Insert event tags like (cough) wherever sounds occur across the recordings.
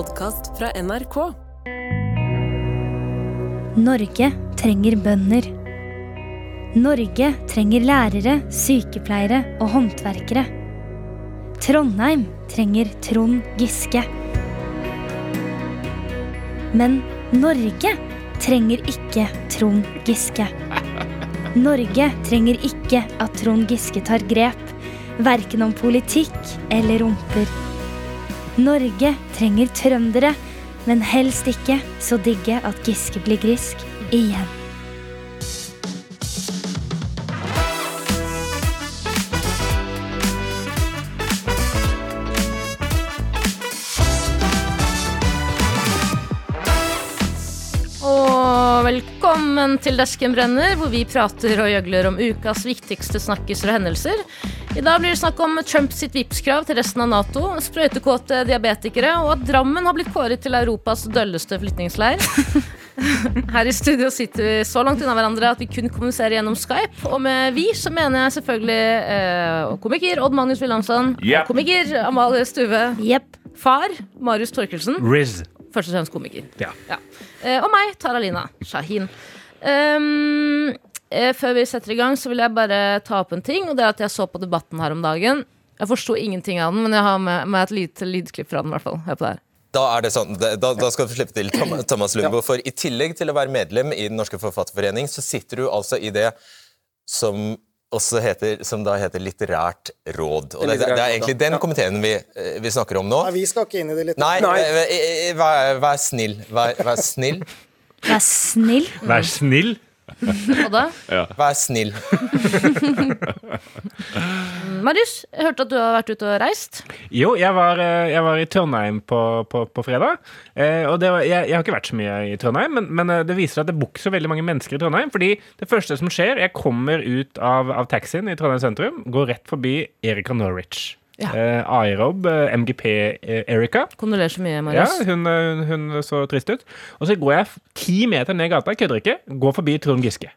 podkast fra NRK. Norge trenger bønder. Norge trenger lærere, sykepleiere og håndverkere. Trondheim trenger Trond Giske. Men Norge trenger ikke Trond Giske. Norge trenger ikke at Trond Giske tar grep, verken om politikk eller rumper. Norge trenger trøndere, men helst ikke så digge at Giske blir grisk igjen. Velkommen til Desken brenner, hvor vi prater og gjøgler om ukas viktigste snakkiser og hendelser. I dag blir det snakk om Trump sitt Vipps-krav til resten av Nato, sprøytekåte diabetikere, og at Drammen har blitt kåret til Europas dølleste flyktningleir. (laughs) Her i studio sitter vi så langt unna hverandre at vi kun kommuniserer gjennom Skype. Og med vi så mener jeg selvfølgelig eh, komiker Odd Magnus Wilhelmsen, Yep. komiker Amalie Stuve, Yep. far Marius Torkelsen, Riz. først og fremst komiker. Ja. Eh, og meg, Taralina Shahin. Um, før vi setter i gang, så vil jeg bare ta opp en ting. Og det er at jeg så på debatten her om dagen. Jeg forsto ingenting av den, men jeg har med, med et lite lydklipp fra den. hvert fall. Hør på det her. Da er det sånn, da, da skal du slippe til (laughs) Thomas Lundbo. For i tillegg til å være medlem i Den norske forfatterforening, så sitter du altså i det som også heter, som da heter litterært råd. Og det, det er egentlig den komiteen vi, eh, vi snakker om nå. Nei, vi skal ikke inn i det litt. Nei, eh, eh, vær, vær snill. Vær, vær snill. Vær snill. Vær snill. (laughs) Og da? Vær snill. (laughs) Marius, jeg hørte at du har vært ute og reist. Jo, jeg var, eh, jeg var i Trondheim på, på, på fredag. Eh, og det var, jeg, jeg har ikke vært så mye i Trondheim, men, men eh, det viser at det bor ikke så veldig mange mennesker i Trondheim. Fordi det første som skjer, jeg kommer ut av, av taxien i Trondheim sentrum, går rett forbi Erika Norwich. Ja. Eh, Airob, eh, MGP eh. Kondolerer så mye, Ja, Marius. hun, eh, hun så trist ut. Og så går jeg ti meter ned gata, kødder ikke, går forbi Trond Giske.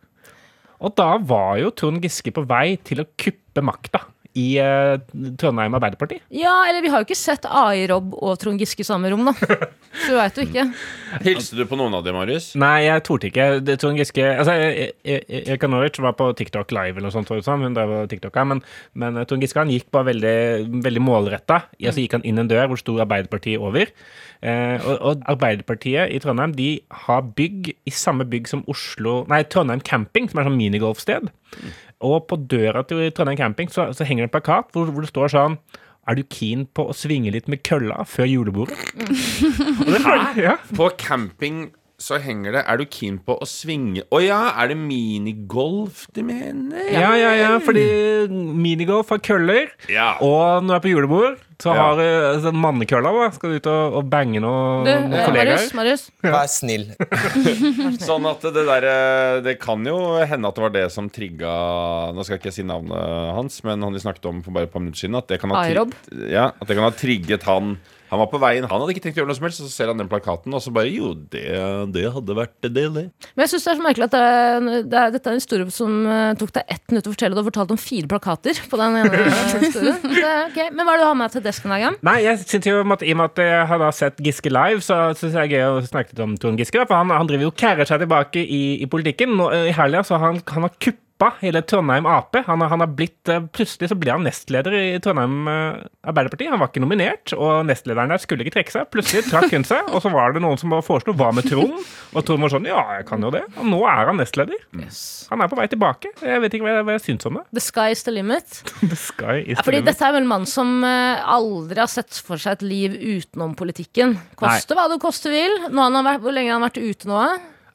Og da var jo Trond Giske på vei til å kuppe makta i uh, Trondheim Arbeiderparti. Ja, eller vi har jo ikke sett AI-Rob og Trond Giske i samme rom, da. Så du veit jo ikke. (laughs) Hilste du på noen av dem, Marius? Nei, jeg torde ikke. Det, Trond Giske altså, eh, eh, Norwich var på TikTok Live eller noe sånt. så. Hun drev og TikToka, men, men eh, Trond Giske han gikk bare veldig, veldig målretta. Altså, gikk han inn en dør hvor sto Arbeiderpartiet over. Eh, og, og Arbeiderpartiet i Trondheim de har bygg i samme bygg som Oslo Nei, Trondheim Camping, som er sånn minigolfsted. Og på døra til Trondheim Camping så, så henger det en plakat hvor, hvor det står sånn er du keen på å svinge litt med kølla før julebordet? Føler- ja. På camping så henger det Er du keen på å svinge Å ja, er det minigolf de mener? Ja, ja, ja, fordi minigolf har køller, Ja. og når du er på julebord, så Ja. har du altså, mannekølla, da. Skal du ut og, og bange noen, Du, noen eh, kollegaer. Marius, Marius. Vær snill. (laughs) Sånn at det der eh, Det kan jo hende at det var det som trigga Nå skal ikke jeg si navnet hans, men han vi snakket om for bare et par minutter siden. At det kan ha, ja, at det kan ha trigget han. Han var på veien, han hadde ikke tenkt å gjøre noe som helst, og så ser han den plakaten, og så bare Jo, det, det hadde vært det, det. Men jeg synes det er så merkelig at det er, det er, dette er en historie som eh, tok deg ett minutt å fortelle. Du har fortalt om fire plakater på den ene (laughs) historien. Det er. Men hva er det du har med til desken, Hagen? Nei, jeg synes jo at, I og med at jeg har da sett Giske live, så syns jeg det er gøy å snakke litt om Trond Giske. Da, for han, han driver jo og kærer seg tilbake i, i politikken. Nå, I helga så har han, han har kuppa hele Trondheim Ap. Han, har- han har blitt, eh, plutselig så ble han nestleder i Trondheim eh, Arbeiderparti. Han var ikke nominert, og nestlederen der skulle ikke trekke seg. Plutselig trakk hun seg, og så var det noen som foreslo hva med Trond? Og Trond var sånn ja, jeg kan jo det. Og nå er han nestleder. Han er på vei tilbake. Jeg vet ikke hva jeg, hva jeg syns om det. The sky is the limit. (laughs) The sky is Ja, the fordi limit. dette er vel en mann som eh, aldri har sett for seg et liv utenom politikken. Koste hva det koste vil. Nå har han vært, hvor lenge har han vært ute nå?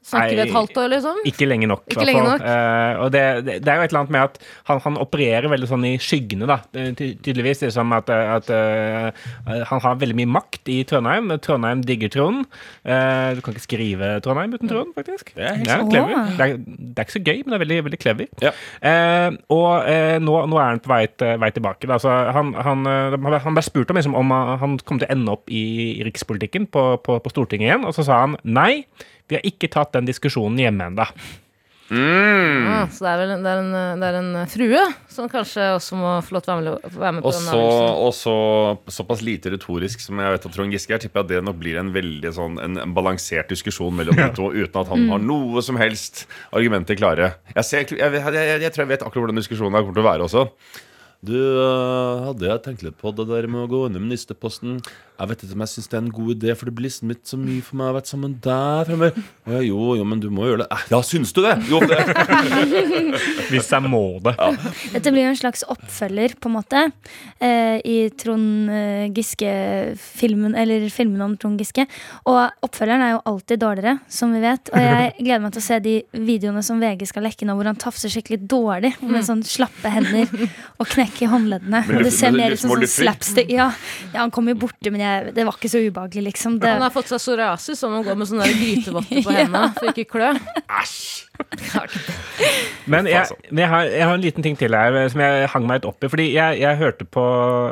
Snakker vi et halvt år, liksom? Ikke lenge nok. Ikke lenge nok. Uh, og det, det, det er jo et eller annet med at han, han opererer veldig sånn i skyggene, da. Tydeligvis, ty- Tydeligvis. Liksom at, at uh, han har veldig mye makt i Trondheim. Trondheim digger Trond. Uh, du kan ikke skrive Trondheim uten Trond, faktisk. Det er helt Ja. Det, er, det er ikke så gøy, men det er veldig, veldig clever. Ja. Eh, og eh, nå, nå er han på vei, vei tilbake. Da. Så han, han, eh, han ble spurt om liksom, om han kom til å ende opp i, i rikspolitikken på, på, på Stortinget igjen, og så sa han nei. Vi har ikke tatt den diskusjonen hjemme ennå. Mm. Ja, så det er vel det er en, det er en frue som kanskje også må få lov til å være med, være med på også, den så, avgjørelsen. og så såpass lite retorisk som jeg vet at Trond Giske er, tipper jeg at det nok blir en veldig sånn En, en balansert diskusjon mellom de to, uten at han har noe som helst argumenter klare. Jeg, ser, jeg, jeg, jeg, jeg tror jeg vet akkurat hvordan diskusjonen kommer til å være også. Du, øh, hadde jeg tenkt litt på det der med å gå i ministerposten? Jeg vet ikke om jeg syns det er en god idé, for det blir liksom ikke så mye for meg å være sammen der fremover. Ja, jo, jo, men du må gjøre det. Eh, Ja, syns du det? Jo, det. (laughs) Hvis jeg må det. Dette blir jo en slags oppfølger, på en måte, eh, i Trond eh, Giske-filmen, eller filmen om Trond Giske. Og oppfølgeren er jo alltid dårligere, som vi vet. Og jeg (laughs) gleder meg til å se de videoene som VG skal lekke nå, hvor han tafser skikkelig dårlig med sånn slappe hender og knekk i håndleddene. Det ser mer ut som sånn slapstick. Ja, ja, han kom jo borti, men jeg, det var ikke så ubehagelig, liksom. Det, Han har fått seg psoriasis og han gå med sånne der grytevotter på (laughs) hendene for ikke klø. Men jeg, men jeg, har, jeg har en liten ting til her som jeg hang meg litt opp i. Fordi jeg, jeg hørte på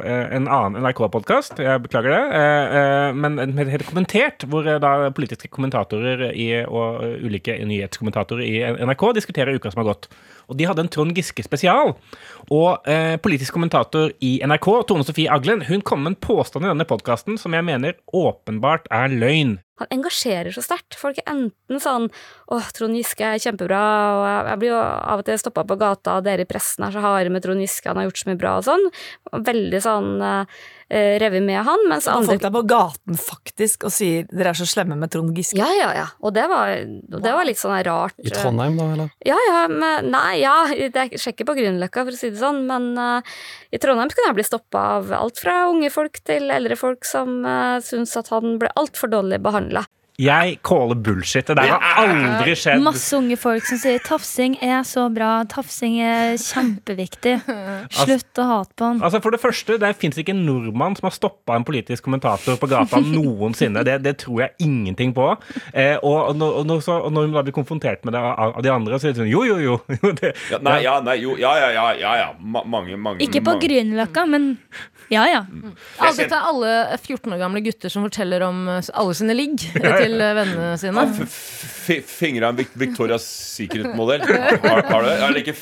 eh, en annen NRK-podkast, jeg beklager det, eh, eh, men den heter Kommentert, hvor da politiske kommentatorer i, og ulike nyhetskommentatorer i NRK diskuterer uka som har gått. Og de hadde en Trond Giske spesial. Og eh, politisk kommentator i NRK, Tone Sofie Aglen, hun kom med en påstand i denne podkasten som jeg mener åpenbart er løgn. Han engasjerer så sterkt. Folk er enten sånn 'Å, Trond Giske er kjempebra', og jeg, blir jo av og til stoppa på gata, og dere i pressen er så harde med Trond Giske, han har gjort så mye bra og sånn. Veldig sånn uh, revet med han, mens andre folk er på gaten faktisk og sier dere er så slemme med Trond Giske. Ja, ja, ja. Og det var, og det var litt sånn rart. I Trondheim, da, eller? Ja, ja, men Nei, ja, det er ikke på Grünerløkka, for å si det sånn, men uh, i Trondheim kunne jeg bli stoppa av alt fra unge folk til eldre folk som uh, syns at han ble altfor dårlig behandla. Jeg caller bullshit. Det der har aldri skjedd. Masse unge folk som sier 'tafsing er så bra', 'tafsing er kjempeviktig'. (laughs) Slutt å hate på han. Altså For det første, det fins ikke en nordmann som har stoppa en politisk kommentator på gata (laughs) noensinne. Det, det tror jeg ingenting på. Eh, og, når, og, når, så, og når hun da blir konfrontert med det av, av de andre, så er det sånn jo, jo, jo. (laughs) det, Ja, nei, ja, nei, jo, ja, ja, ja, ja, ja. Ma mange, mange Ikke på mange. Grünerløkka, men ja ja. Dette er alle 14 år gamle gutter som forteller om eh, alle sine ligg til eh, vennene sine. Fingra en Victoria's Secret-modell? Har, har du det? Eller ikke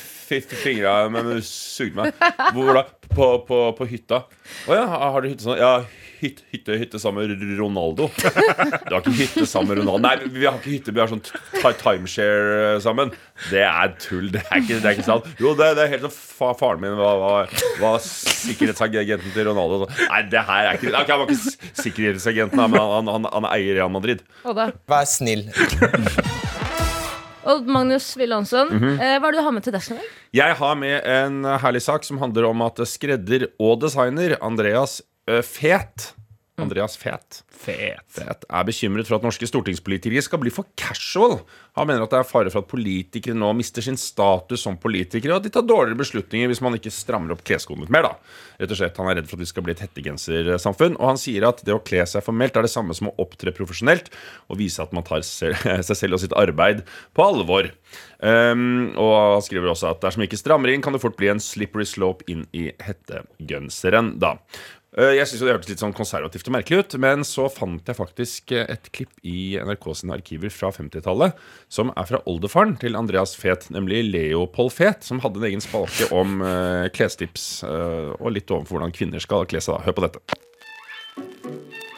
fingra, men men sugd meg. Hvor da? På, på, på hytta? Å ja, har du hytte sånn? Ja, hytte, hytte, hytte sammen med Ronaldo. (laughs) Du har ikke hytte sammen med Ronaldo. Nei, vi har ikke hytte, vi har sånn timeshare sammen. Det er tull. Det er ikke, det er ikke sant. Jo, det, det er helt sånn Faren min var, var, var sikkerhetsagenten til Ronaldo. Nei, det her er ikke okay, Han var ikke sikkerhetsagenten, men han, han, han eier Real Madrid. Og, da. Vær snill. og Magnus Wilhelmsen, Mhm. eh, hva er det du har med til Dagsnytt? Jeg har med en herlig sak som handler om at skredder og designer Andreas eh, Fet Andreas Fet Fet. Fet er bekymret for at norske stortingspolitikere skal bli for casual. Han mener at det er fare for at politikere nå mister sin status som politikere, og at de tar dårligere beslutninger hvis man ikke strammer opp kleskoden litt mer. da. Rett og slett, Han er redd for at vi skal bli et hettegensersamfunn. Og han sier at det å kle seg formelt er det samme som å opptre profesjonelt og vise at man tar (laughs) seg selv og sitt arbeid på alvor. Um, og han skriver også at dersom ikke strammer inn, kan det fort bli en slippery slope inn i hettegenseren. da. Uh, Jeg synes jo Det hørtes litt sånn konservativt og merkelig ut, men så fant jeg faktisk uh, et klipp i NRK sine arkiver fra 50-tallet som er fra oldefaren til Andreas Fet, nemlig Leopold Fet, som hadde en egen spalke om uh, klestips og litt overfor hvordan kvinner skal kle seg. Hør på dette.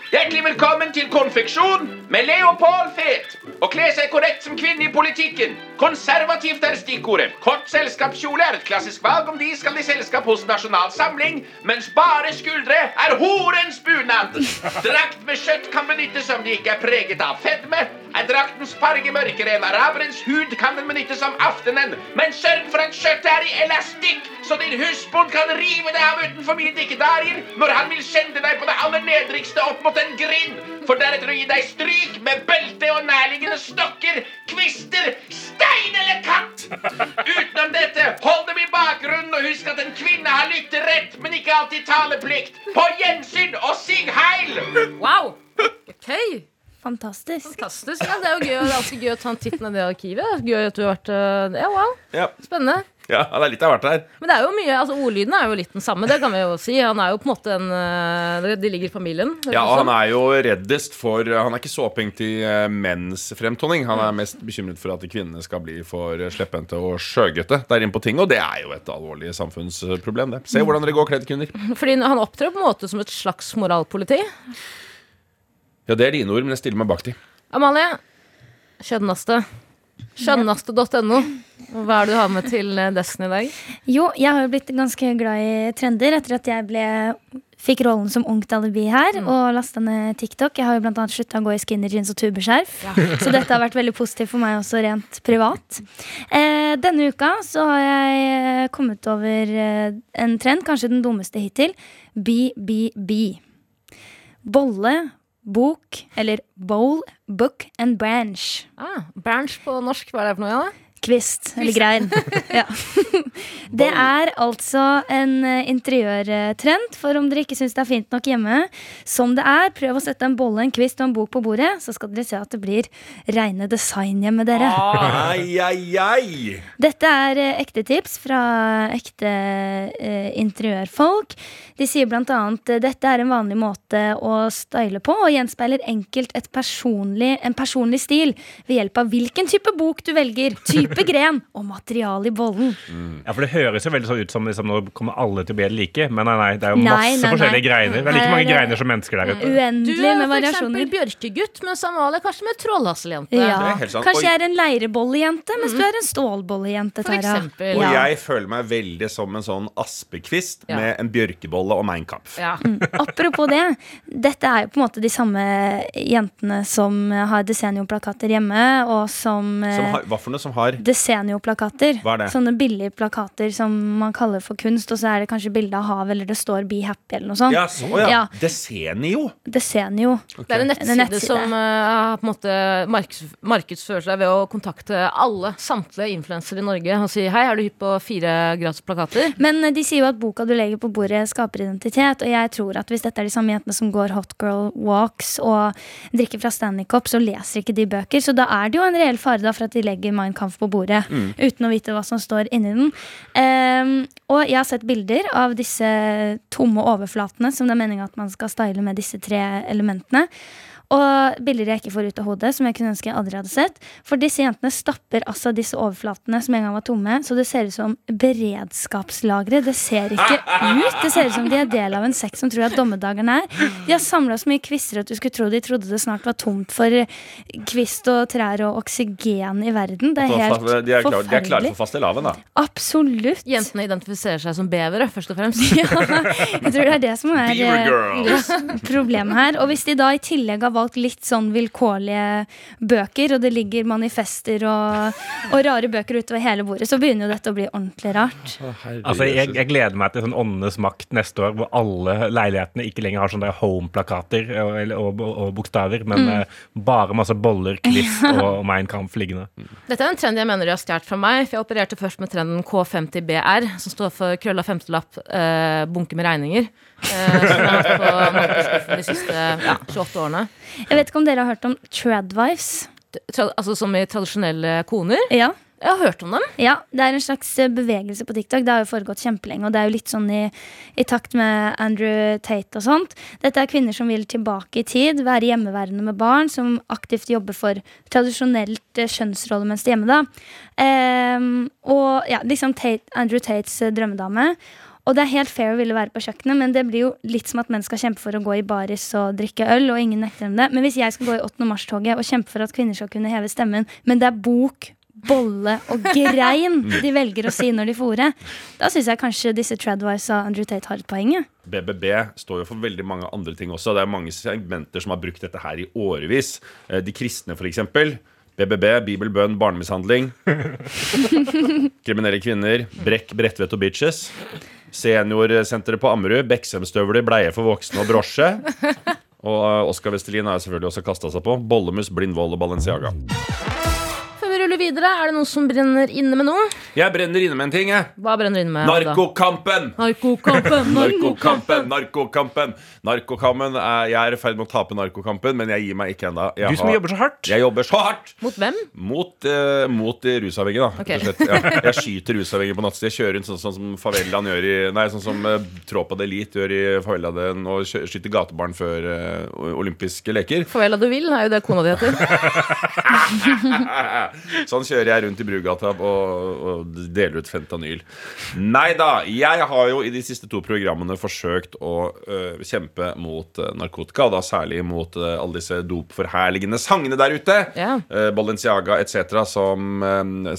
Hjertelig velkommen til Konfeksjon med Leopold Fet. Å kle seg korrekt som kvinne i politikken. Konservativt er stikkordet. Kort selskapskjole er et klassisk valg om de skal i selskap hos Nasjonal Samling, mens bare skuldre er horens bunad. Drakt med skjøtt kan benyttes om de ikke er preget av fedme. Er draktens farge mørkere enn araberens hud, kan den benyttes om aftenen. Men sørg for at kjøttet er i elastikk, så din husbond kan rive deg av utenfor mine dikkedarier når han vil skjende deg på det aller nedrigste opp mot en grind, for deretter å gi deg stryk med belte og nærliggende stokker, kvister, stein eller katt. Utenom dette, hold dem i bakgrunnen og husk at en kvinne har lytterett, men ikke alltid taleplikt. På gjensyn og sig heil! Wow! Ok, Fantastisk. Fantastisk. Ja, det er jo gøy, det er alltid gøy å ta en titt ned i det arkivet. Gøy at du har vært eh, Ja, wow. Ja. Spennende. (laughs) Ja, det er litt av hvert her. Men det er jo mye, altså ordlyden er jo litt den samme, det kan vi jo si. Han er jo på en måte en eh, De ligger i familien. Ja, og. Han er jo reddest for Han er ikke så opphengt i eh, menns fremtoning. Han er mest bekymret for at kvinnene skal bli for slepphendte og skjøgete der inne på ting. Og det er jo et alvorlig samfunnsproblem, det. Se hvordan dere går kledd, kvinner. Fordi han opptrer på en måte som et slags moralpoliti. Ja, det er dine ord, men jeg stiller meg bak de. Amalie, skjønnaste. Skjønnaste.no. Hva er det du har med til eh, desken i dag? Jo, jeg har jo blitt ganske glad i trender etter at jeg ble Fikk rollen som ungt alibi her og lasta ned TikTok. Jeg har jo blant annet slutta å gå i skinny jeans og tubeskjerf. (laughs) Så dette har vært veldig positivt for meg også rent privat. Eh, denne uka så har jeg eh, kommet over eh, en trend, kanskje den dummeste hittil. BBB. Bolle, bok eller bowl, book and branch. Ah, branch på norsk, hva er det for noe? Ja? Kvist, eller grein. (laughs) Ja. Det er altså en eh, interiørtrend, for om dere ikke syns det er fint nok hjemme som det er, prøv å sette en bolle, en kvist og en bok på bordet, så skal dere se at det blir reine design hjemme dere. Ai, ai, ai. Dette er eh, ekte tips fra ekte eh, interiørfolk. De sier blant annet eh, dette er en vanlig måte å style på, og gjenspeiler enkelt et personlig, en personlig stil ved hjelp av hvilken type bok du velger, type gren og materiale i bollen. Ja, for Det høres jo veldig sånn ut som liksom, nå kommer alle til å bli like, men nei, nei, det er jo masse nei, forskjellige nei. greiner. Det er like mange greiner som mennesker der ute. Du Uendelig er variasjoner. for er eksempel bjørkegutt, mens Amalie kanskje med trollhasseljente Ja. Det helt sant. Kanskje jeg er en leirebollejente, mens du er en stålbollejente, Tara. eksempel. Og Ja. jeg føler meg veldig som en sånn aspekvist Ja. med en bjørkebolle og Mein Kampf. Ja. Apropos det, dette er jo på en måte de samme jentene som har Desenio-plakater hjemme, og som, eh, Som har, hva for noe som har Desenio-plakater. Hva er det? Sånne billige plakater som man kaller for kunst, og så er det kanskje bilde av havet, eller det står 'Be happy', eller noe sånt. Ja, så, ja. Ja. Desenio. Desenio. Det er en nettside, En nettside. som uh, har på en måte markeds, markedsfører seg ved å kontakte alle, samtlige influensere i Norge og si hei, er du hypp på fire gratis plakater? Men uh, de sier jo at boka du legger på bordet, skaper identitet. Og jeg tror at hvis dette er de samme jentene som går hot girl walks og drikker fra Stanley Cup, så leser ikke de bøker. Så da er det jo en reell fare da for at de legger Mein Kampf på bordet uten å vite hva som står inni den. Um, og jeg har sett bilder av disse tomme overflatene som det er meninga at man skal style med disse tre elementene. Og bilder jeg ikke får ut av hodet, som jeg kunne ønske jeg aldri hadde sett. For disse jentene stapper altså disse overflatene som en gang var tomme, så det ser ut som beredskapslagre. Det ser ikke ut. Det ser ut som de er del av en sekt som tror at dommedagen er. De har samla så mye kvister at du skulle tro de trodde det snart var tomt for kvist og trær og oksygen i verden. Det er helt de, er klar, de er klare forferdelig. for fastelavn, da. Absolutt. Jentene identifiserer seg som bevere, først og fremst. (laughs) Ja, jeg tror det er det som er eh, problemet her. Og hvis de da i tillegg har valgt litt sånn vilkårlige bøker, og det ligger manifester og, og rare bøker utover hele bordet, så begynner jo dette å bli ordentlig rart. Altså, jeg, jeg gleder meg til sånn Åndenes makt neste år, hvor alle leilighetene ikke lenger har sånne home-plakater og, og, og, bokstaver, men Mm. eh, bare masse boller, kvist (laughs) og, og Mein Kampf liggende. Dette er en trend jeg mener de har stjålet fra meg. For jeg opererte først med trenden K50BR, som står for krølla femtelapp, eh, bunke med regninger. Eh, som jeg har hatt på markedsskuffen de siste ja, 28 årene. Jeg vet ikke om dere har hørt om Tradwives? Tra altså Som i tradisjonelle koner. Ja. Jeg har hørt om dem. Ja, det er en slags eh, bevegelse på TikTok. Det har jo foregått kjempelenge, og det er jo litt sånn i, i takt med Andrew Tate og sånt. Dette er kvinner som vil tilbake i tid, være hjemmeværende med barn, som aktivt jobber for tradisjonelt eh, kjønnsrollemønster hjemme, da. Um, og ja, liksom Tate, Andrew Tates eh, drømmedame. Og det er helt fair å ville være på kjøkkenet, men det blir jo litt som at menn skal kjempe for å gå i baris og drikke øl, og ingen nekter dem det. Men hvis jeg skal gå i 8. mars-toget og kjempe for at kvinner skal kunne heve stemmen, men det er bok, bolle og grein (laughs) de velger å si når de får ordet, da syns jeg kanskje disse Tradwise og Andrew Tate har et poeng. BBB står jo for veldig mange andre ting også. Det er mange segmenter som har brukt dette her i årevis. Eh, De kristne, f.eks. BBB, bibelbønn, barnemishandling. (laughs) Kriminelle kvinner. Brekk, Bredtvet og bitches. Seniorsenteret på Ammerud. Beksømstøvler, bleie for voksne og brosje. (laughs) Og eh, Oskar Vestelin har selvfølgelig også kasta seg på. Bollemus, Blindvoll og Balenciaga. Vi videre. Er det noen som brenner inne med noe? Jeg brenner inne med en ting, jeg. Hva brenner inne med? (laughs) Narkokampen! Narkokampen! Narkokampen, narkokampen. Narkokampen er, Jeg er i ferd med å tape narkokampen, men jeg gir meg ikke ennå. Du som jobber så hardt. Jeg jobber så hardt! Mot hvem? Mot, uh, mot rusavhengige, da. Okay. Ja, jeg skyter rusavhengige på nattstid. Jeg kjører rundt sånn, sånn som favelaen gjør i Nei, sånn som uh, Tropa de Elite gjør i favelaen, og skyter gatebarn før uh, olympiske leker. Favela du vil, er jo det kona di heter. (laughs) (laughs) Sånn kjører jeg rundt i Brugata og, og deler ut fentanyl. Nei da. Jeg har jo i de siste to programmene forsøkt å uh, kjempe mot uh, narkotika, og da særlig mot uh, alle disse dopforherligende sangene der ute. Ja. Balenciaga etc. Som,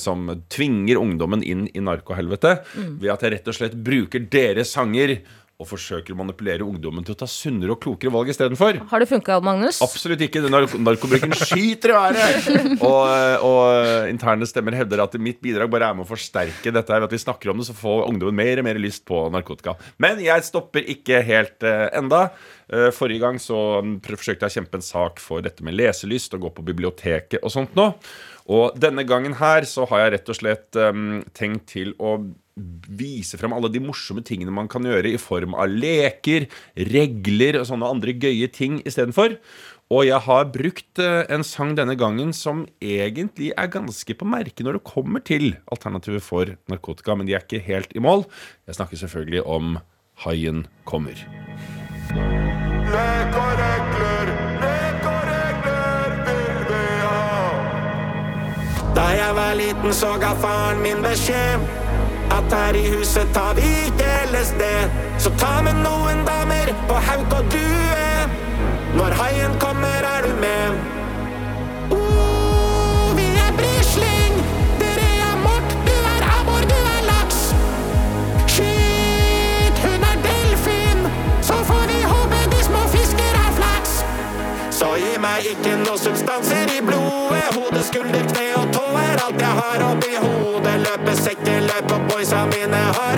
som tvinger ungdommen inn i narkohelvete ved at jeg rett og slett bruker deres sanger og forsøker å manipulere ungdommen til å ta sunnere og klokere valg istedenfor. Har det funka, Magnus? Absolutt ikke. Den narko narkobruken skyter i været. Og, og interne stemmer hevder at mitt bidrag bare er med å forsterke dette. her Ved at vi snakker om det, så får ungdommen mer og mer lyst på narkotika. Men jeg stopper ikke helt uh, enda. Uh, forrige gang så mm, forsøkte jeg å kjempe en sak for dette med leselyst og gå på biblioteket og sånt nå. Og denne gangen her så har jeg rett og slett um, tenkt til å vise frem alle de morsomme tingene man kan gjøre i form av leker, regler og sånne andre gøye ting istedenfor. Og jeg har brukt eh, en sang denne gangen som egentlig er ganske på merket når det kommer til alternativet for narkotika, men de er ikke helt i mål. Jeg snakker selvfølgelig om Haien kommer. Lek og regler, lek og regler vil vi ha. Da jeg var liten så ga faren min beskjed At her i huset tar vi ikke LSD Så ta med noen damer på hauk og due. Når haien kommer er du med. Oh, vi er brisling. Dere er mort, du er abbor, du er laks. Shit, hun er delfin. Så får vi håpe de små fisker har flaks. Så gi meg ikke noe substanser i blodet. Hode, skulder, kne og tå er alt jeg har oppi hodet. Løpe, sekke, løpe, boysa mine har en metode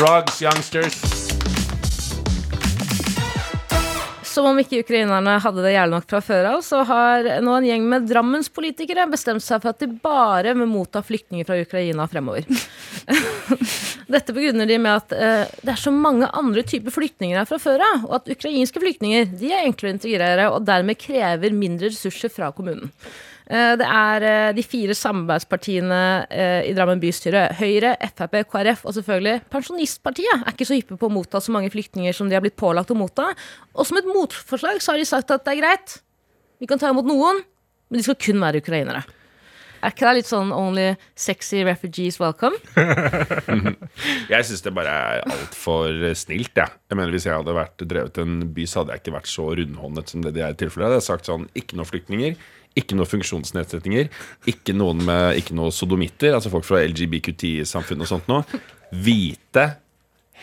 drugs, youngsters. Som om ikke ukrainerne hadde det jævlig nok fra før av, så har nå en gjeng med Drammens politikere bestemt seg for at de bare vil motta flyktninger fra Ukraina fremover. (laughs) Dette begrunner de med at eh, det er så mange andre typer flyktninger her fra før av, og at ukrainske flyktninger de er enklere å integrere og dermed krever mindre ressurser fra kommunen. Eh, Det er eh, de fire samarbeidspartiene eh, i Drammen bystyre. Høyre, Frp, KrF og selvfølgelig Pensjonistpartiet er ikke så hyppe på å motta så mange flyktninger som de har blitt pålagt å motta. Og som et motforslag så har de sagt at det er greit, vi kan ta imot noen, men de skal kun være ukrainere. Er ikke det litt sånn only sexy refugees welcome? (laughs) Jeg syns det bare er altfor snilt. Jeg. jeg mener Hvis jeg hadde vært drevet en by, så hadde jeg ikke vært så rundhåndet som det de er i tilfellet. Jeg hadde sagt sånn Ikke noe flyktninger. Ikke noe funksjonsnedsettinger. Ikke noen med Ikke noe sodomitter, altså folk fra LGBTQT-samfunnet og sånt noe. Hvite,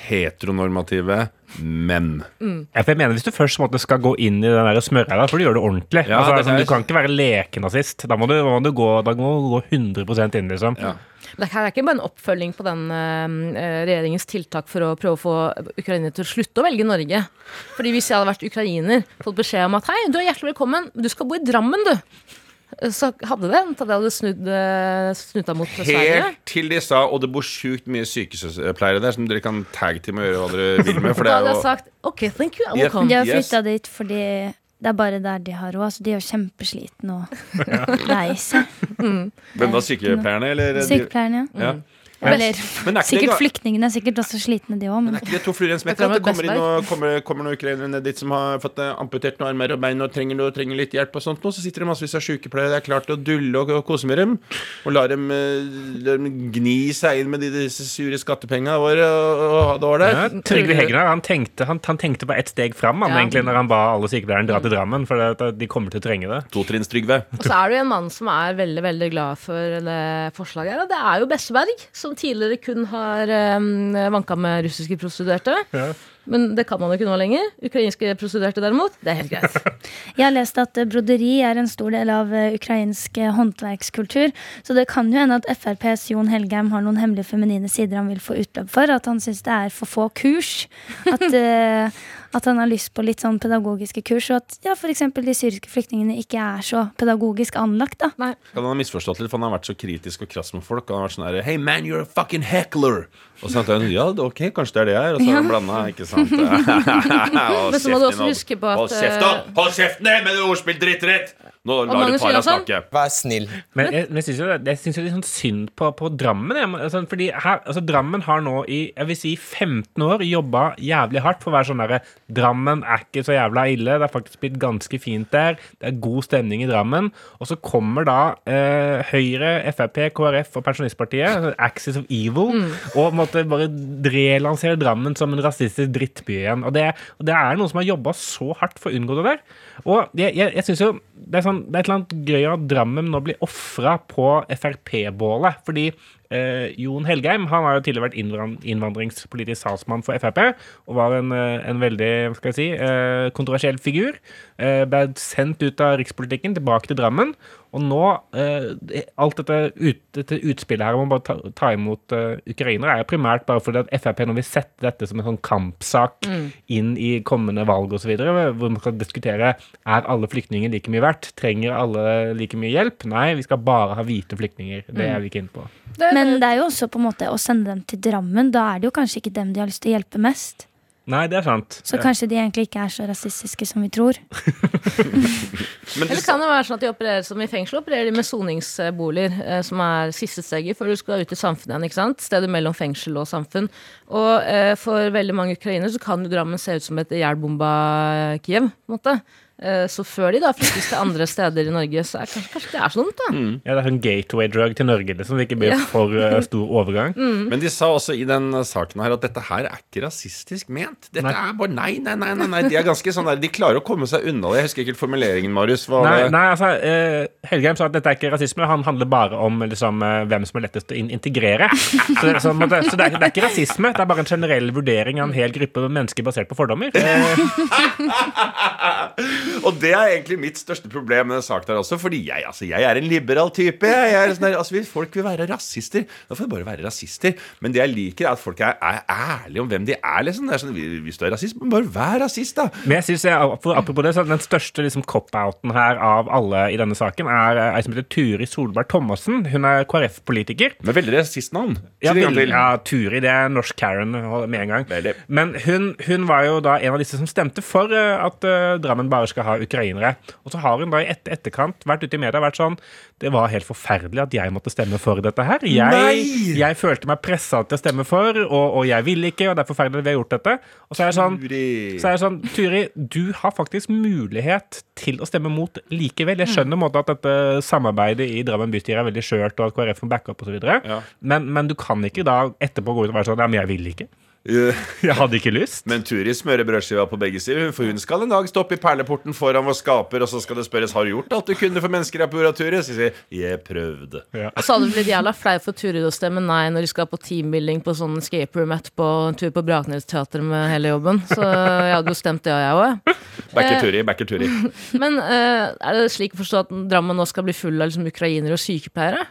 heteronormative menn. Ja, for jeg mener Hvis du først måtte skal gå inn i den der og får du gjøre det ordentlig. Ja, altså, det altså, er- du kan ikke være lekenazist. Da må du, må du, gå, da må du gå 100% inn, liksom. Ja. Det her er ikke bare en oppfølging på den eh, regjeringens tiltak for å prøve å få ukrainere til å slutte å velge Norge. Fordi hvis jeg hadde vært ukrainer, fått beskjed om at hei, du er hjertelig velkommen, du skal bo i Drammen, du. Så hadde det hendt at jeg hadde snudd, snuta snudd deg mot Sverige. Helt til de sa Og det bor sjukt mye sykepleiere der som dere kan tagge til med å gjøre hva dere vil med. For det er jo sagt OK, thank you, I will come. De har Yes. flytta dit fordi det er bare der de har råd. Altså, de er jo kjempeslitne og (laughs) lei seg. Hvem da? Sykepleierne, eller? Sykepleierne, ja. Ja. Eller Men er ikke det sikkert ga- flyktningene er sikkert også slitne, de òg. Men Men er ikke det to fluer i en smekk? At det kommer, inn og, kommer, kommer noen ukrainere ned dit som har fått eh, amputert noen armer og bein og trenger, noe, trenger litt hjelp og sånt noe, så sitter det massevis av sykepleiere det er klart til å dulle og, og kose med dem. Og lar dem, eh, lar dem gni seg inn med de, disse sure skattepengene våre og, og ha det ålreit. Ja, Trygve Hegnar han tenkte, han, han tenkte på ett steg fram han, Ja. egentlig, når han ba alle sykepleierne dra til Drammen, for det, de kommer til å trenge det. Totrinns-Trygve. Og så er det jo en mann som er veldig veldig glad for det forslaget her, og det er jo Besseberg, som tidligere kun har um, vanka med russiske prostituerte. Ja. Men det kan man jo ikke nå lenger. Ukrainske prostituerte derimot, det er helt greit. (laughs) Jeg har lest at eh, broderi er en stor del av eh, ukrainsk eh, håndverkskultur. Så det kan jo hende at FrPs Jon Helgheim har noen hemmelige feminine sider han vil få utløp for. At han syns det er for få kurs. At, (laughs) at han har lyst på litt sånn pedagogiske kurs. Og at ja, f.eks. de syriske flyktningene ikke er så pedagogisk anlagt. da. Kan han ha misforstått litt, for han har vært så kritisk og krass med folk. Han har vært sånn her Hey man, you're a fucking heckler! Og så tenkte jeg ja, ok, kanskje det er det jeg er. Og så har han blanda, ikke sant. (laughs) Hold Men så må du også huske på at, Hold kjeft, da! Hold kjeften din med det ordspill drittrett! Nå lar du para snakke. Vær snill. Men jeg, men jeg syns jo, det- er litt sånn synd på, på Drammen. Jeg, må- altså, fordi her, altså, Drammen har nå i jeg vil si 15 år jobba jævlig hardt for å være sånn derre Drammen er ikke så jævla ille. Det er faktisk blitt ganske fint der. Det er god stemning i Drammen. Og så kommer da eh, Høyre, Frp, KrF og Pensjonistpartiet, altså Axis of Evil, og måtte bare relansere Drammen som en rasistisk drittby igjen. Og det, og det er noen som har jobba så hardt for å unngå det der. Og jeg, jeg, jeg synes jo det er, sånn, det er et eller annet gøy at Drammen nå blir ofra på Frp-bålet. Fordi eh, Jon Helgheim han har jo tidligere vært innvandringspolitisk salsmann for Frp. Og var en, eh, en veldig skal jeg si, eh, kontroversiell figur. Eh, ble sendt ut av rikspolitikken, tilbake til Drammen. Og nå, eh, alt dette, ut, dette utspillet her om å bare ta, ta imot uh, ukrainere, er primært bare fordi at Frp nå vil sette dette som en sånn kampsak inn i kommende valg osv., hvor man skal diskutere er alle flyktninger like mye verdt. Trenger alle like mye hjelp? Nei, vi skal bare ha hvite flyktninger. Det er vi ikke inne på. Men det er jo også på en måte å sende dem til Drammen. Da er det jo kanskje ikke dem de har lyst til å hjelpe mest. Nei, det er sant. Så kanskje de egentlig ikke er så rasistiske som vi tror. Men (laughs) Eller kan det være sånn at de opererer som i fengsel, opererer de med soningsboliger, eh, som er siste steget før du skal ut i samfunnet igjen. ikke sant? Stedet mellom fengsel og samfunn. Og eh, for veldig mange ukrainere så kan jo Drammen se ut som et jernbomba Kiev, på en måte. Eh, så før de da flyttes til andre steder i Norge, så er kanskje, kanskje det er så dumt, da. Ja, det er en gateway drug til Norge, liksom. det ikke blir for uh, (laughs) stor overgang. Men de sa også i den saken her at dette her er ikke rasistisk ment. Dette Nei. er bare nei, nei, nei. nei, nei. De er ganske sånn der De klarer å komme seg unna det. Jeg husker ikke helt formuleringen, Marius. Hva Nei, det- nei altså, uh, Helgheim sa at dette er ikke rasisme. Han handler bare om liksom, hvem som er lettest å in integrere. Så, så, så det, så det, er, det er ikke rasisme, det er bare en generell vurdering av en hel gruppe mennesker basert på fordommer. (laughs) Eh, (laughs) Og det er egentlig mitt største problem med den saken her også. Fordi jeg, altså, jeg er en liberal type. Jeg er sånn der, altså, hvis folk vil være rasister, da får de bare være rasister. Men det jeg liker, er at folk er, er ærlige om hvem de er. Liksom. Det er sånn, hvis du er rasist, men bare vær rasist, da. Men jeg synes jeg, Apropos det, så den største liksom, cop-outen her av alle i denne saken er eh, ei som heter Turi Solberg Thomassen. Hun er KrF-politiker. Med veldig rasistnavn. Ja, ja, Turi, det er norsk Karen med en gang. Veldig. Men hun, hun var jo da en av disse som stemte for eh, at uh, Drammen bare skal ha ukrainere. Og så har hun da i et etterkant vært ute i media og vært sånn Det var helt forferdelig at jeg måtte stemme for dette her. Jeg, jeg følte meg pressa til å stemme for, og, og jeg ville ikke, og det er forferdelig at vi har gjort dette. Og så er jeg sånn så er jeg sånn, Turi, du har faktisk mulighet til å stemme mot likevel. Jeg skjønner måte at dette samarbeidet i Drammen bystyre er veldig skjørt, og at KrF må backe opp osv. Ja. Men, men du kan ikke da etterpå gå ut og være sånn Ja, men jeg vil ikke. Eh, Jeg hadde ikke lyst. Men Turi smører brødskiva på begge sider, for hun skal en dag stå oppe i perleporten foran vår skaper, og så skal det spørres har du gjort alt du kunne for mennesker her på jorda, Turi. Så sier jeg prøvde. prøvde. Og så hadde det blitt jævla flaut for Turi å stemme nei når de skal på teambuilding på sånn escape room etterpå, en tur på Braknes teater med hele jobben. Så jeg hadde jo stemt det, jeg òg. Backer Eh. Turi, backer Turi. (laughs) Men eh, er det slik å forstå at Drammen nå skal bli full av liksom, ukrainere og sykepleiere?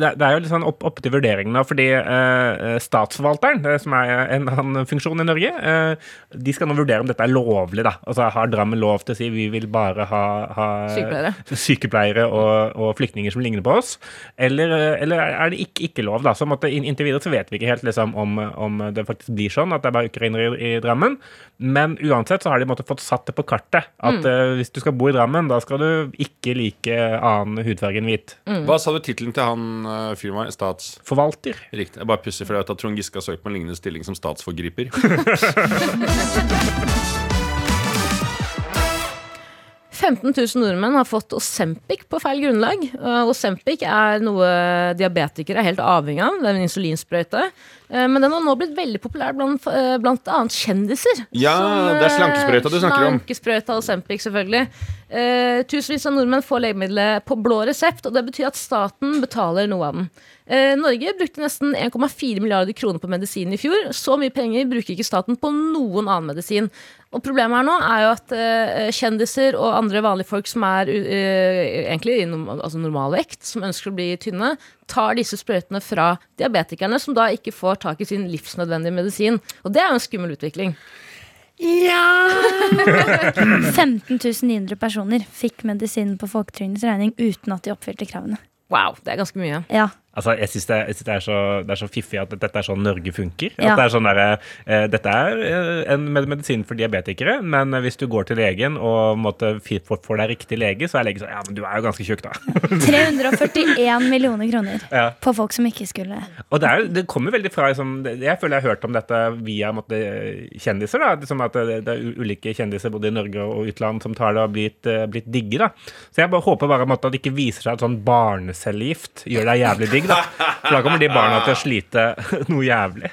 Det det er jo litt sånn opp, opp til vurderingen nå, fordi eh, statsforvalteren, som er en annen funksjon i Norge, eh, de skal nå vurdere om dette er lovlig. da. Altså Har Drammen lov til å si vi vil bare ha, ha Sykepleiere. sykepleiere og, og flyktninger som ligner på oss? Eller, eh, eller er det ikke, ikke lov? da? Så måtte, Inntil videre så vet vi ikke helt liksom, om, om det faktisk blir sånn at det er bare ukrainere i, i Drammen. Men uansett så har de måtte, fått satt det på kartet. At eh, hvis du skal bo i Drammen, da skal du ikke like annen hudfarge enn hvit. Hva sa du tittelen til han sånn uh, fyren var? Stats... Forvalter. Riktig. Jeg bare pusser, for jeg vet at Trond Giske har søkt på en lignende stilling som statsforgriper. (laughs) 15 000 nordmenn har fått Osempic på feil grunnlag. Uh, Osempic er noe diabetikere er helt avhengig av. Det er en insulinsprøyte. Uh, men den har nå blitt veldig populær blant, blant annet kjendiser. Ja, det er slankesprøyta du snakker om. Slankesprøyta Osempic, selvfølgelig. Uh, tusenvis av nordmenn får legemiddelet på blå resept, og det betyr at staten betaler noe av den. Uh, Norge brukte nesten 1,4 milliarder kroner på medisin i fjor. Så mye penger bruker ikke staten på noen annen medisin. Og problemet her nå er jo at eh, kjendiser og andre vanlige folk som er egentlig i altså normal vekt, som ønsker å bli tynne, tar disse sprøytene fra diabetikerne, som da ikke får tak i sin livsnødvendige medisin. Og det er jo en skummel utvikling. 15 900 (laughs) personer fikk medisinen på folketrygdens regning uten at de oppfylte kravene. Wow, det er ganske mye. Ja, Altså, jeg syns det, det, så, det er så fiffig at dette er sånn Norge funker. Ja. At det er sånn der, eh, Dette er eh, en med- medisin for diabetikere, men hvis du går til legen og måtte får deg riktig lege, så er legen sånn Ja, men du er jo ganske tjukk, da. (laughs) (laughs) 341 millioner kroner Ja. på folk som ikke skulle Og det, er, det kommer veldig fra liksom, Jeg føler jeg har hørt om dette via måtte, kjendiser. da, liksom at det, er ulike kjendiser både i Norge og utland som tar det og har blitt, eh, blitt digge. da. Så jeg bare håper bare måtte, at det ikke viser seg at sånn barnecellegift gjør deg jævlig digg. Da. For da kommer de barna til å slite (laughs) noe jævlig.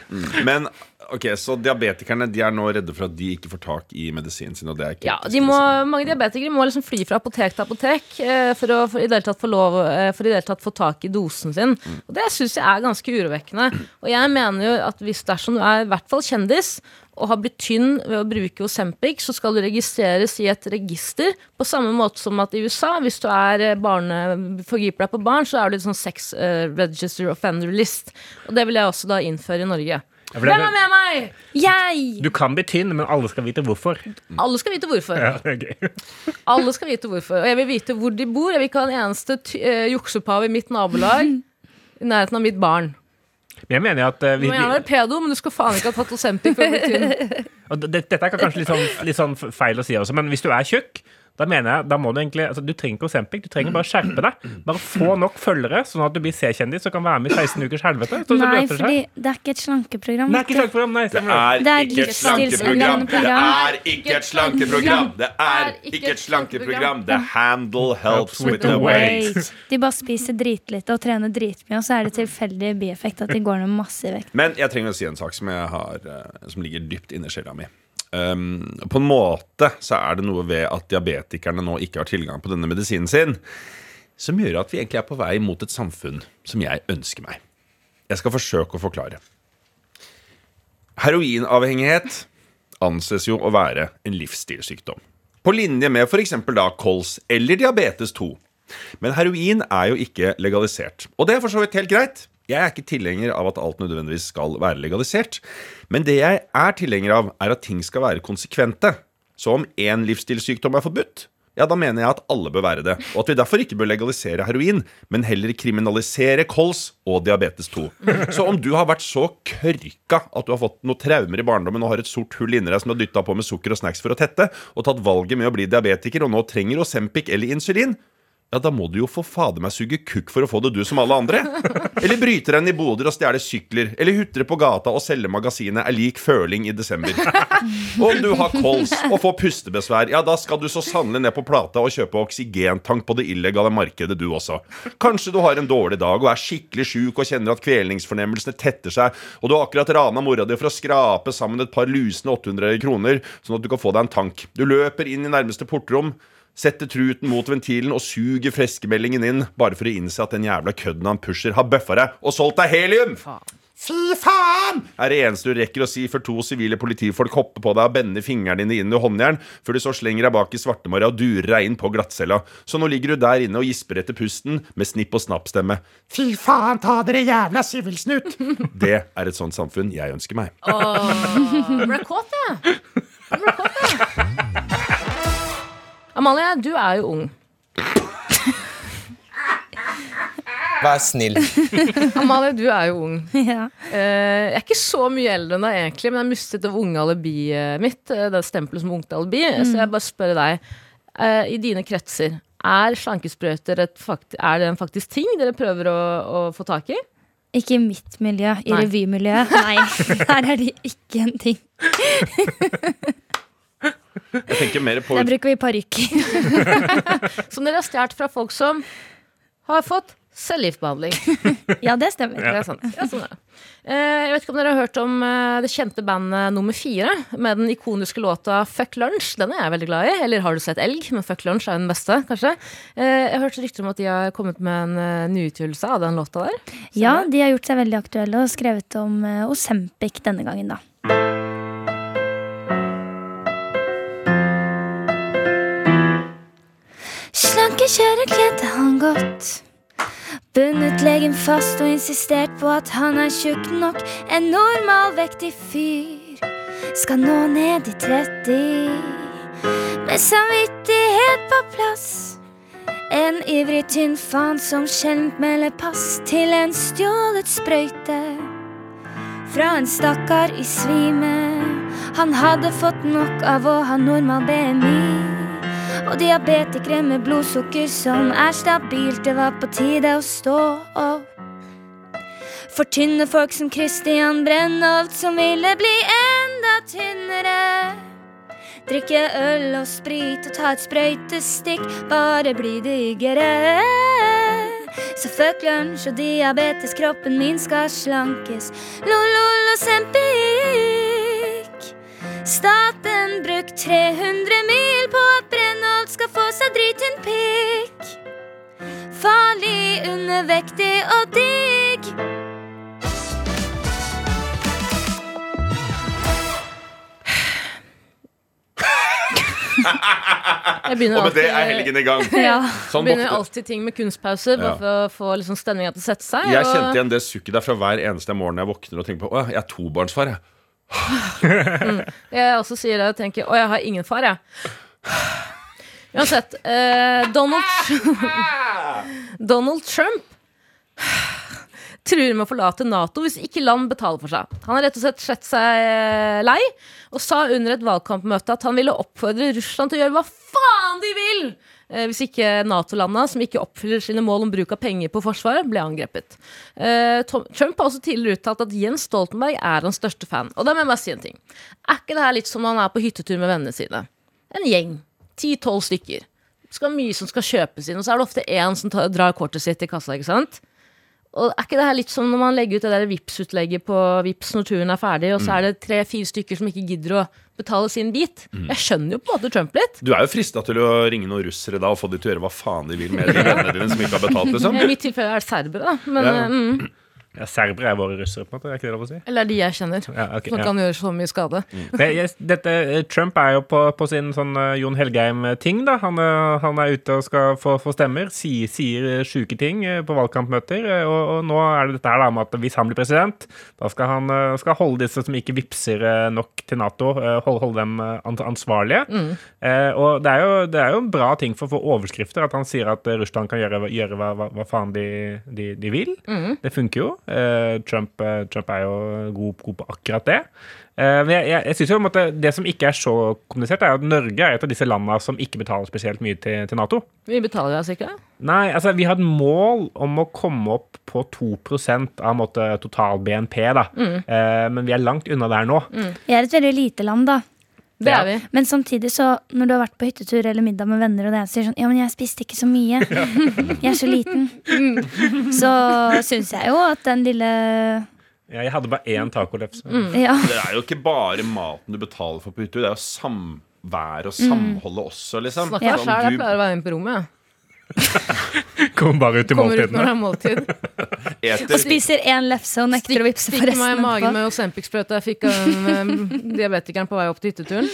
Men ok, så diabetikerne de er nå redde for at de ikke får tak i medisinen sin. Og det er ikke Ja, de må, Mange diabetikere må liksom fly fra apotek til apotek eh, for å for i det hele tatt få lov eh, For i det hele tatt få tak i dosen sin. Og Det syns jeg er ganske urovekkende. Og jeg mener jo at hvis dersom du er i hvert fall kjendis og har blitt tynn ved å bruke Osempic, så skal du registreres i et register. På samme måte som at i USA, hvis du er eh, barne, forgriper deg på barn, så er du en sånn sex uh, register offender list. Og det vil jeg også da innføre i Norge. Ja, Hvem er med meg? Jeg! Du kan bli tynn, men alle skal vite hvorfor. Alle skal vite hvorfor. Ja, er. (laughs) Alle skal vite hvorfor. Og jeg vil vite hvor de bor. Jeg vil ikke ha en eneste ty- eh, juksepave i mitt nabolag i nærheten av mitt barn. Men jeg mener at eh, Du må gjerne være pedo, men du skal faen ikke ha tatt Osempic for å bli tynn. (laughs) Dette er kanskje litt sånn, litt sånn feil å si også, men hvis du er tjukk, da mener jeg, da må du egentlig altså, Du trenger ikke Osempic, du trenger bare skjerpe deg. Bare få nok følgere, sånn at du blir C-kjendis og kan være med i 16 ukers helvete. Så, så Nei, løser det fordi seg. det er ikke et slankeprogram. Nei, ikke. Det er Det er ikke et slankeprogram. Det er ikke et slankeprogram. Det er ikke et slankeprogram. The handle helps with the weight. De bare spiser dritlite og trener dritmye, og så er det tilfeldig bieffekt at de går ned masse i vekt. Men jeg trenger å si en sak som, jeg har, eh, som ligger dypt inni sjela mi. Um, på en måte så er det noe ved at diabetikerne nå ikke har tilgang på denne medisinen sin, som gjør at vi egentlig er på vei mot et samfunn som jeg ønsker meg. Jeg skal forsøke å forklare. Heroinavhengighet anses jo å være en livsstilssykdom. På linje med f.eks. da kols eller diabetes 2. Men heroin er jo ikke legalisert. Og det er for så vidt helt greit. Jeg er ikke tilhenger av at alt nødvendigvis skal være legalisert. Men det jeg er tilhenger av, er at ting skal være konsekvente. Så om én livsstilssykdom er forbudt, ja, da mener jeg at alle bør være det. Og at vi derfor ikke bør legalisere heroin, men heller kriminalisere kols og diabetes 2. Så om du har vært så kørka at du har fått noen traumer i barndommen og har et sort hull inni deg som du har dytta på med sukker og snacks for å tette, og tatt valget med å bli diabetiker og nå trenger Osempic eller insulin, ja, da må du jo for fader meg suge kukk for å få det, du som alle andre. (laughs) Eller bryte deg inn i boder og stjele sykler. Eller hutre på gata og selge magasinet er lik føling i desember. Og (laughs) om du har kols og får pustebesvær, ja, da skal du så sannelig ned på plata og kjøpe oksygentank på det illegale markedet, du også. Kanskje du har en dårlig dag og er skikkelig sjuk og kjenner at kvelningsfornemmelsene tetter seg, og du har akkurat rana mora di for å skrape sammen et par lusne 800 kroner, sånn at du kan få deg en tank. Du løper inn i nærmeste portrom. Setter truten mot ventilen og suger freskemeldingen inn, bare for å innse at den jævla kødden han pusher, har bøffa deg og solgt deg helium! Fy faen! Er det eneste du rekker å si før to sivile politifolk hopper på deg og bender fingrene dine inn i håndjern, før du så slenger deg bak i svartemorra og durer deg inn på glattcella. Så nå ligger du der inne og gisper etter pusten med snipp og snapp-stemme. Fy faen, ta dere jævla sivilsnut! (laughs) Det er et sånt samfunn jeg ønsker meg. Jeg ble kåt. Jeg ble kåt, jeg. Amalie, du er jo ung. Vær snill. (laughs) Amalie, du er jo ung. Ja. Eh, jeg er ikke så mye eldre enn deg, egentlig, men jeg mistet det unge alibiet mitt. eh, Det stempelet som ungt alibi. Så jeg bare spør deg. eh, I dine kretser, Er slankesprøyter et fakt er det en faktisk ting dere prøver å, å få tak i? Ikke i mitt miljø, i revymiljøet. Nei, (laughs) her er det ikke en ting. (laughs) Jeg tenker mer på Der bruker vi parykker. (laughs) Som dere har stjålet fra folk som har fått cellegiftbehandling. (laughs) Ja, det stemmer. Det er sant. Ja, sånn er det. Eh, Jeg vet ikke om dere har hørt om eh, det kjente bandet Nummer Fire med den ikoniske låta Fuck Lunch. Den er jeg veldig glad i. Eller har du sett Elg? Men Fuck Lunch er den beste, kanskje. Eh, Jeg har hørt rykter om at de har kommet med en nyutgivelse av den låta der. Ja, de har gjort seg veldig aktuelle og skrevet om Osempic denne gangen, da. Slankekjøret kledde han godt. Bundet legen fast og insistert på at han er tjukk nok. En normalvektig fyr skal nå ned i 30. Med samvittighet på plass. En ivrig tynn faen som sjelden melder pass til en stjålet sprøyte. Fra en stakkar i svime. Han hadde fått nok av å ha normal BMI. Og diabetikere med blodsukker som er stabilt. Det var på tide å stå opp. For tynne folk som Christian Brennholt som ville bli enda tynnere. Drikke øl og sprit og ta et sprøytestikk, bare bli diggere. Så fuck lunsj og diabetes, kroppen min skal slankes. Lolol og Sempic. Staten brukt 300 mil på at Brennholt skal få seg driten pikk. Farlig, undervektig og digg. Jeg begynner Og med det er alltid- helgen i gang. (laughs) Ja. Sånn begynner våkner- alltid ting med kunstpauser, bare Ja. for å få liksom stemninga til å sette seg. Jeg og- kjente igjen det sukket der fra hver eneste morgen jeg våkner og tenker på Å, jeg er tobarnsfar, jeg. Jeg også sier det og tenker Å, jeg har ingen far, jeg. Uansett. Eh, Donald, (laughs) Donald Trump truer med å forlate Nato hvis ikke land betaler for seg. Han har rett og slett sett seg eh, lei og sa under et valgkampmøte at han ville oppfordre Russland til å gjøre hva faen de vil hvis ikke Nato-landa, som ikke oppfyller sine mål om bruk av penger på forsvaret, ble angrepet. Eh, Trump har også tidligere uttalt at Jens Stoltenberg er hans største fan. Og da må jeg bare si en ting. Er ikke det her litt som når han er på hyttetur med vennene sine? En gjeng. Ti-tolv stykker. Det skal mye som skal kjøpes inn, og så er det ofte én som tar, drar kortet sitt i kassa. ikke sant? Og er ikke det her litt som når man legger ut det der Vipps-utlegget på Vipps når turen er ferdig, og så er det tre-fire stykker som ikke gidder å betale sin bit? Jeg skjønner jo på en måte Trump litt. Du er jo frista til å ringe noen russere da og få de til å gjøre hva faen de vil med de vennene dine som ikke har betalt, liksom. (laughs) I mitt tilfelle er det serbere, da. Men, Ja. eh, mm, Ja, serbere er våre russere, på en måte. Er ikke det lov å si? eller er de jeg kjenner. Ja, okay, som ja. kan gjøre så mye skade. Det, yes, dette, eh, Trump er jo på, på sin sånn eh, Jon Helgheim-ting, da. Han, eh, han er ute og skal få, få stemmer, sier, sier eh, sjuke ting eh, på valgkampmøter. eh, Og, og nå er det dette her da med at hvis han blir president, da skal han eh, skal holde disse som ikke vippser eh, nok til Nato, eh, holde, holde dem eh, an- ansvarlige. Eh, og det er, jo, det er jo en bra ting for å få overskrifter at han sier at eh, Russland kan gjøre, gjøre hva, hva, hva faen de, de, de vil. Det funker jo. Eh, Trump, eh, Trump er jo god, god på akkurat det. Eh, men jeg, jeg, jeg synes jo måte Det som ikke er så kommunisert, er at Norge er et av disse landene som ikke betaler spesielt mye til, til Nato. Vi betaler altså ikke? Nei, altså vi har et mål om å komme opp på 2 av måte, total BNP, da. Mm. men vi er langt unna der nå. Vi er et veldig lite land, da. Det Ja. er vi. Men samtidig, så når du har vært på hyttetur eller middag med venner, og det sier sånn Ja, men jeg spiste ikke så mye. (laughs) Jeg er så liten. Så syns jeg jo at den lille Ja, Jeg hadde bare én tacolefse. Ja. Det er jo ikke bare maten du betaler for på hyttetur, det er jo samvær og samholdet også, liksom. Snakker meg Sånn, sjæl, jeg du pleier å være inne på rommet. (laughs) jeg. Kom bare ut i Kommer ut når det måltidene. er måltid. (laughs) Og spiser én lefse og nekter å vippse for Stikker meg i resten magen med Osempic-sprøyte jeg fikk av den eh, diabetikeren på vei opp til hytteturen.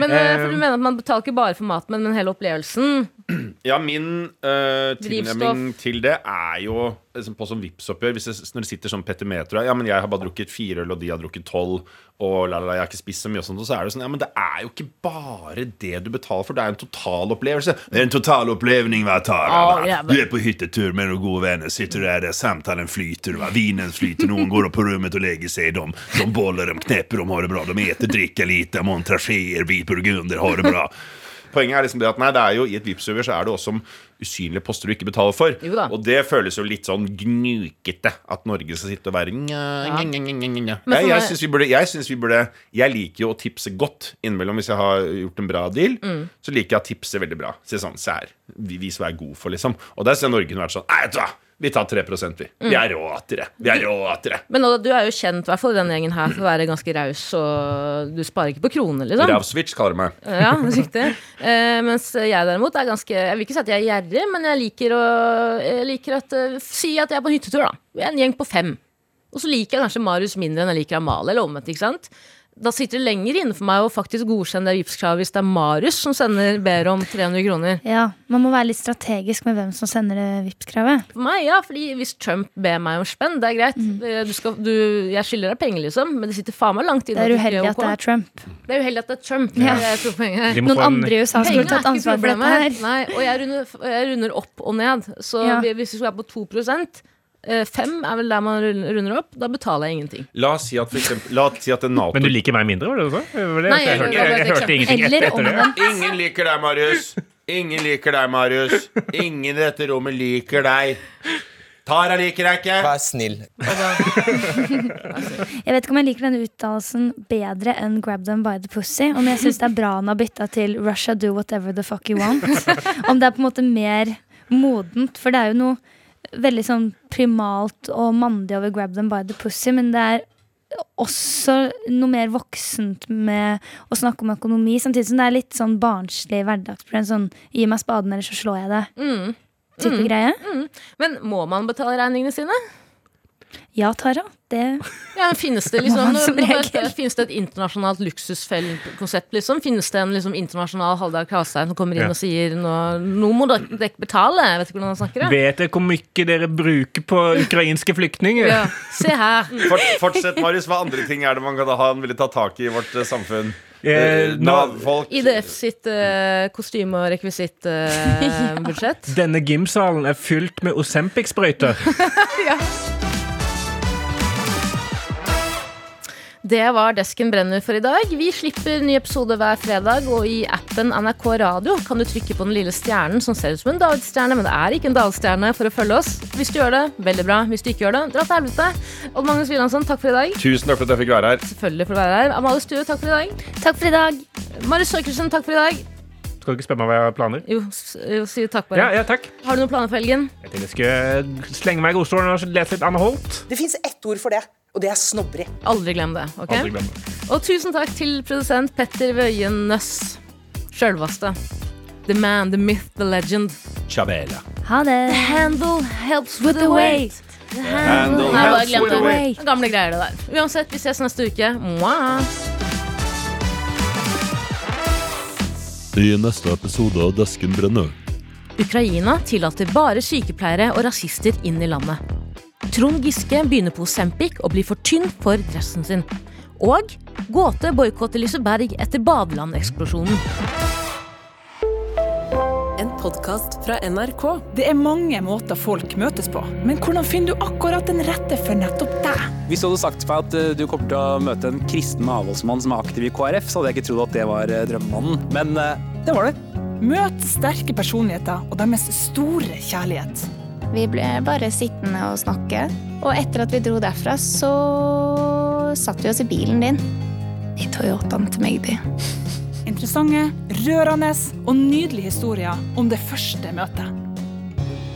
Men eh, for du mener at man betaler ikke bare for maten, men, men hele opplevelsen? (clears throat) Ja, min uh, tilnærming til det er jo liksom, på sånn Vipps-oppgjør Når det sitter sånn Petter Metro Ja, men jeg har bare drukket fire øl, og de har drukket tolv, og la, la, la, jeg har ikke spist så mye, og sånt, og så er det sånn Ja, men det er jo ikke bare det du betaler for, det er en totalopplevelse. Det er en totalopplevning hver tar. Jævla. Du er på hyttetur med noen gode venner, sitter der, der samtalen flyter, va? vinen flyter, noen går opp på rommet og legger seg, de, de boller, de knepper, de har det bra, de eter, drikker lite, montrasjer, hvit burgunder, har det bra. Poenget er liksom det at nei, det er jo i et Vipps-server så er det også usynlige poster du ikke betaler for. Jo da. Og det føles jo litt sånn gnukete at Norge skal sitte og være nja, nja, nja, nja, Jeg, jeg syns vi burde Jeg synes vi burde Jeg liker jo å tipse godt innimellom hvis jeg har gjort en bra deal. Mm. Så liker jeg å tipse veldig bra. Se sånn, sær. Vi, hva jeg er god for, liksom. Og der ser Norge kunne vært sånn Nei, vet du hva. Vi tar 3 vi. Mm. Vi er rå til det. Vi er rå til det. Men du er jo kjent, i hvert fall i denne gjengen her, for å være ganske raus, og du sparer ikke på kroner, liksom. Ravswitch kaller du meg. Ja, riktig. Eh, mens jeg derimot er ganske Jeg vil ikke si at jeg er gjerrig, men jeg liker å jeg liker at eh, Si at jeg er på en hyttetur, da. Vi er en gjeng på fem. Og så liker jeg kanskje Marius mindre enn jeg liker Amalie, eller omvendt. ikke sant? Da sitter det lenger inne for meg å faktisk godkjenne det Vipps-kravet hvis det er Marius som sender ber om 300 kroner. Ja, Man må være litt strategisk med hvem som sender det Vipps-kravet. For meg, ja, fordi hvis Trump ber meg om spenn, det er greit. Du skal, du, jeg skylder deg penger, liksom, men det sitter faen meg langt Det er uheldig at det er Trump. Det er uheldig at det er Trump. Ja. Det er Noen en- andre i USA skulle er tatt ansvar for dette her. Nei, og jeg runder, jeg runder opp og ned. Så Ja. hvis vi skal være på 2 eh, Fem er vel der man runder opp. Da betaler jeg ingenting. La oss si at, for eksempel, la oss si at en Nato Men du liker meg mindre, var det det du sa? Nei, jeg, jeg- hørte, det jeg, hørte ingenting etter, etter det. Ingen liker deg, Marius. Ingen liker deg, Marius. Ingen i dette rommet liker deg. Tara liker deg ikke. Vær snill. Jeg vet ikke om jeg liker den uttalelsen bedre enn 'grab them by the pussy'. Om jeg syns det er bra han har bytta til 'Russia do whatever the fuck you want'. Om det er på en måte mer modent. For det er jo noe veldig sånn primalt og mandig over 'grab them by the pussy', men det er også noe mer voksent med å snakke om økonomi, samtidig som det er litt sånn barnslig hverdagsproblem. Sånn 'gi meg spaden, eller så slår jeg deg'. Type greie. Men må man betale regningene sine? Ja, Tara. Det (laughs) Ja, Finnes det (laughs) liksom man som nå- nå- regel. Finnes det et internasjonalt luksusfellkonsept? Liksom? Finnes det en liksom, internasjonal Haldar Kvalstein som kommer inn Ja. og sier nå, nå må dere betale? Jeg vet ikke hvordan han snakker. jeg. Vet dere hvor mye dere bruker på ukrainske flyktninger? Ja. Se her. (laughs) Fort, fortsett, Marius. Hva andre ting er det man kan ha han ville ta tak i i vårt eh, samfunn? Eh, Eh, nå- Nav-folk. IDF sitt eh, kostyme- og rekvisittbudsjett. Denne gymsalen er fylt med Osempic-sprøyter. Det var Desken brenner for i dag. Vi slipper ny episode hver fredag, og i appen NRK Radio kan du trykke på den lille stjernen som ser ut som en davidsstjerne, men det er ikke en dalstjerne, for å følge oss. Hvis du gjør det, veldig bra. Hvis du ikke gjør det, dra til helvete. Odd Magnus Wilhelmsen, takk for i dag. Tusen takk for at jeg fikk være her. Selvfølgelig for å være her. Amalie Stue, takk for i dag. Takk for i dag. Marius Søkelsen, takk for i dag. Skal du ikke spørre meg hva jeg har planer? Jo, jo si takk bare. Ja, ja, takk. Har du noen planer for helgen? Jeg tenkte jeg skulle slenge meg i godstolen og lese litt Anne Holt. Det fins ett ord for det, og det er snobberi. Aldri glem det. ok? Aldri glem det. Og tusen takk til produsent Petter Wøien Nøss. Sjølvaste. The man, the myth, the legend. Chabela. Ha det. The Handle helps with the weight. The Handle Nei, helps with the weight. Gamle greier, det der. Uansett, vi ses neste uke. Mwah. I neste episode av Desken brenner. Ukraina tillater bare sykepleiere og rasister inn i landet. Trond Giske begynner på Osempic og blir for tynn for dressen sin. Og Gåte boikotter Liseberg etter badelandeksplosjonen. En podkast fra NRK. Det er mange måter folk møtes på, men hvordan finner du akkurat den rette for nettopp deg? Hvis du hadde sagt til meg at eh, du kommer til å møte en kristen avholdsmann som er aktiv i KrF, så hadde jeg ikke trodd at det var eh, drømmemannen. Men eh, det var det. Møt sterke personligheter og deres store kjærlighet. Vi ble bare sittende og snakke, og etter at vi dro derfra, så satt vi oss i bilen din. I Toyotaen til Magdi. (laughs) Interessante, rørende og nydelige historier om det første møtet.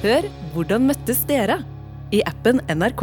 Hør hvordan møttes dere? I appen NRK